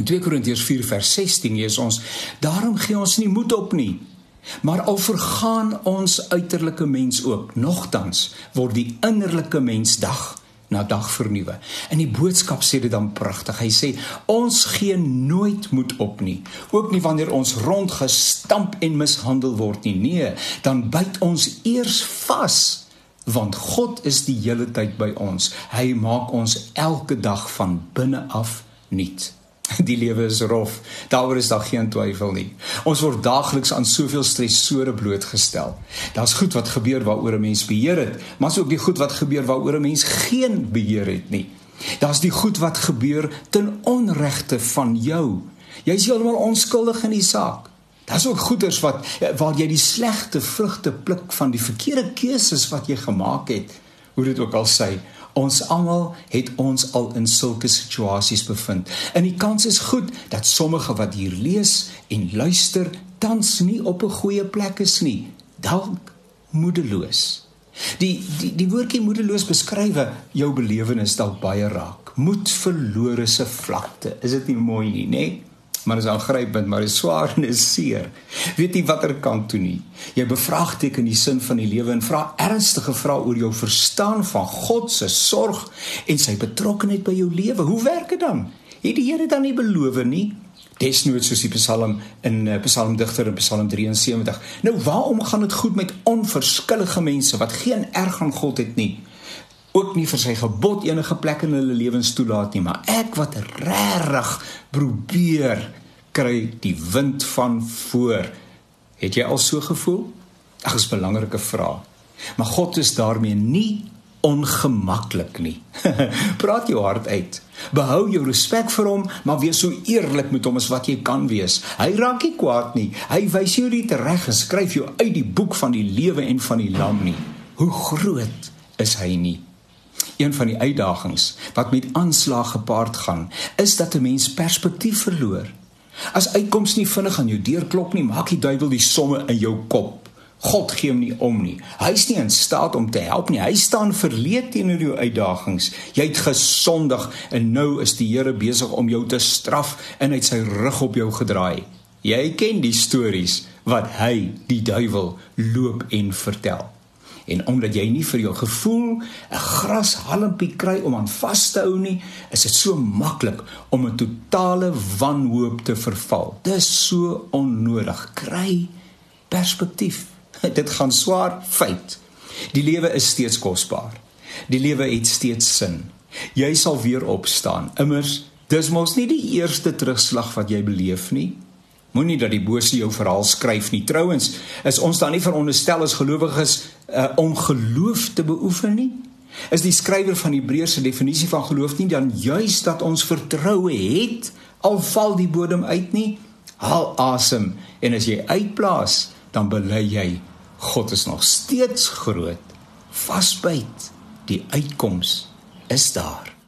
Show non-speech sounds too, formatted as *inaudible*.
In 2 Korintiërs 4 vers 16 lees ons: "Daarom gee ons nie moed op nie, maar al vergaan ons uiterlike mens ook, nogtans word die innerlike mens dag na dag vernuwe." In die boodskap sê dit dan pragtig. Hy sê: "Ons gee nooit moed op nie, ook nie wanneer ons rondgestamp en mishandel word nie. Nee, dan byt ons eers vas." want God is die hele tyd by ons. Hy maak ons elke dag van binne af nuut. *laughs* Die lewe is rof. Daaroor is daar geen twyfel nie. Ons word daagliks aan soveel stresore blootgestel. Daar's goed wat gebeur waaroor 'n mens beheer het, maar ook die goed wat gebeur waaroor 'n mens geen beheer het nie. Daar's die goed wat gebeur ten onregte van jou. Jy's heeltemal onskuldig in die saak. Daar's ook goeders wat waar jy die slegte vrugte pluk van die verkeerde keuses wat jy gemaak het. Hoe dit ook al sê, ons almal het ons al in sulke situasies bevind. En die kans is goed dat sommige wat hier lees en luister tans nie op 'n goeie plek is nie, dalk moedeloos. Die die die woordjie moedeloos beskryf jou belewenis dalk baie raak. Moed verlore se vlakte. Is dit nie mooi nie, nê? Nee? Maar is aangrypend, maar is swaar en is seer. Weet jy watter kant toe nie? Jy bevraagteken die sin van die lewe en vra ernstige vrae oor jou verstaan van God se sorg en sy betrokkeheid by jou lewe. Hoe werk dit dan? Het die Here dan nie beloof nie? Desnoods soos die Psalm in uh, Psalmdigter in Psalm 73. Nou, waarom gaan dit goed met onverskillige mense wat geen erg aan God het nie? Ook nie vir sy gebod enige plek in hulle lewens toelaat nie, maar ek wat regtig probeer kry die wind van voor. Het jy al so gevoel? Ag, is 'n belangrike vraag. Maar God is daarmee nie ongemaklik nie. *laughs* Praat jou hart uit. Behou jou respek vir hom, maar wees so eerlik met hom as wat jy kan wees. Hy raak nie kwaad nie. Hy wys jou nie reg en skryf jou uit die boek van die lewe en van die lam nie. Hoe groot is hy nie? Een van die uitdagings wat met aanslag gepaard gaan, is dat 'n mens perspektief verloor. As uitkoms nie vinnig aan jou deur klop nie, maak die duiwel die somme in jou kop. God gee hom nie om nie. Hy's nie in staat om te help nie. Hy staan verleed teenoor jou uitdagings. Jy het gesondig en nou is die Here besig om jou te straf en uit sy rug op jou gedraai. Jy ken die stories wat hy, die duiwel, loop en vertel en omdat jy nie vir jou gevoel 'n grashalmpie kry om aan vas te hou nie, is dit so maklik om 'n totale wanhoop te verval. Dis so onnodig. Kry perspektief. *laughs* Dit gaan swaar feit. Die lewe is steeds kosbaar. Die lewe het steeds sin. Jy sal weer opstaan. Immers, dis mos nie die eerste terugslag wat jy beleef nie. Moenie dat die bose jou verhaal skryf nie. Trouwens, is ons dan nie veronderstel as gelowiges uh, om geloof te beoefen nie? Is die skrywer van Hebreërs se definisie van geloof nie dan juis dat ons vertroue het al val die bodem uit nie? Haal asem en as jy uitplaas, dan bely jy God is nog steeds groot. Vasbyt. Die uitkoms is daar.